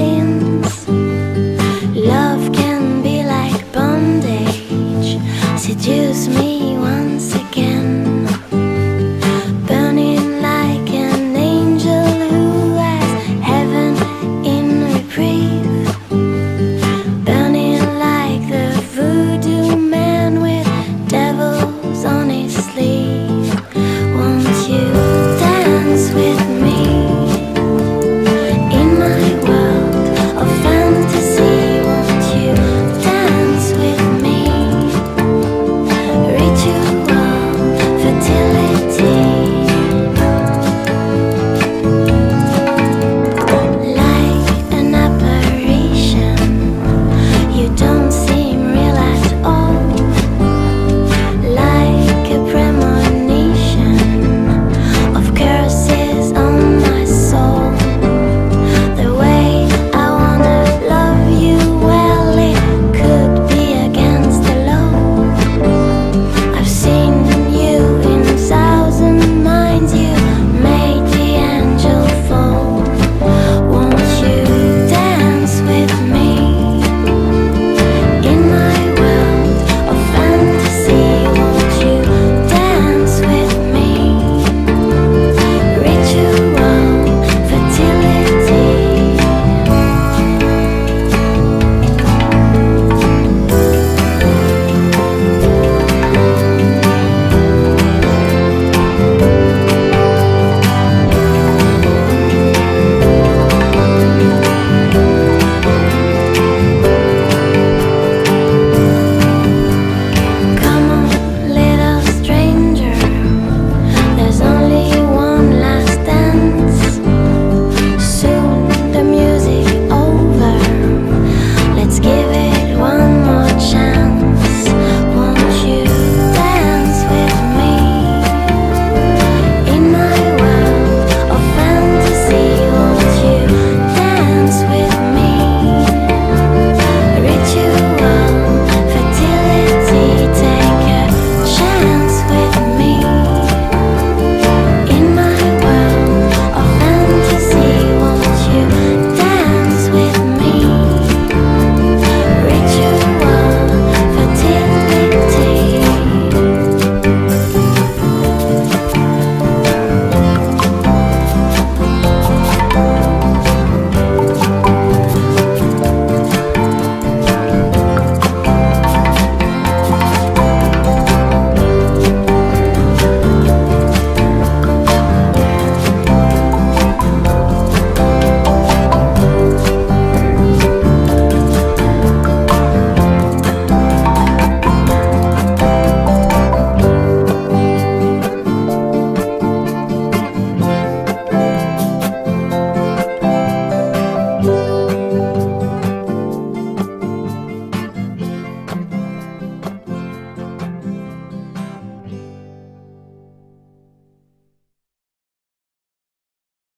sand didn't all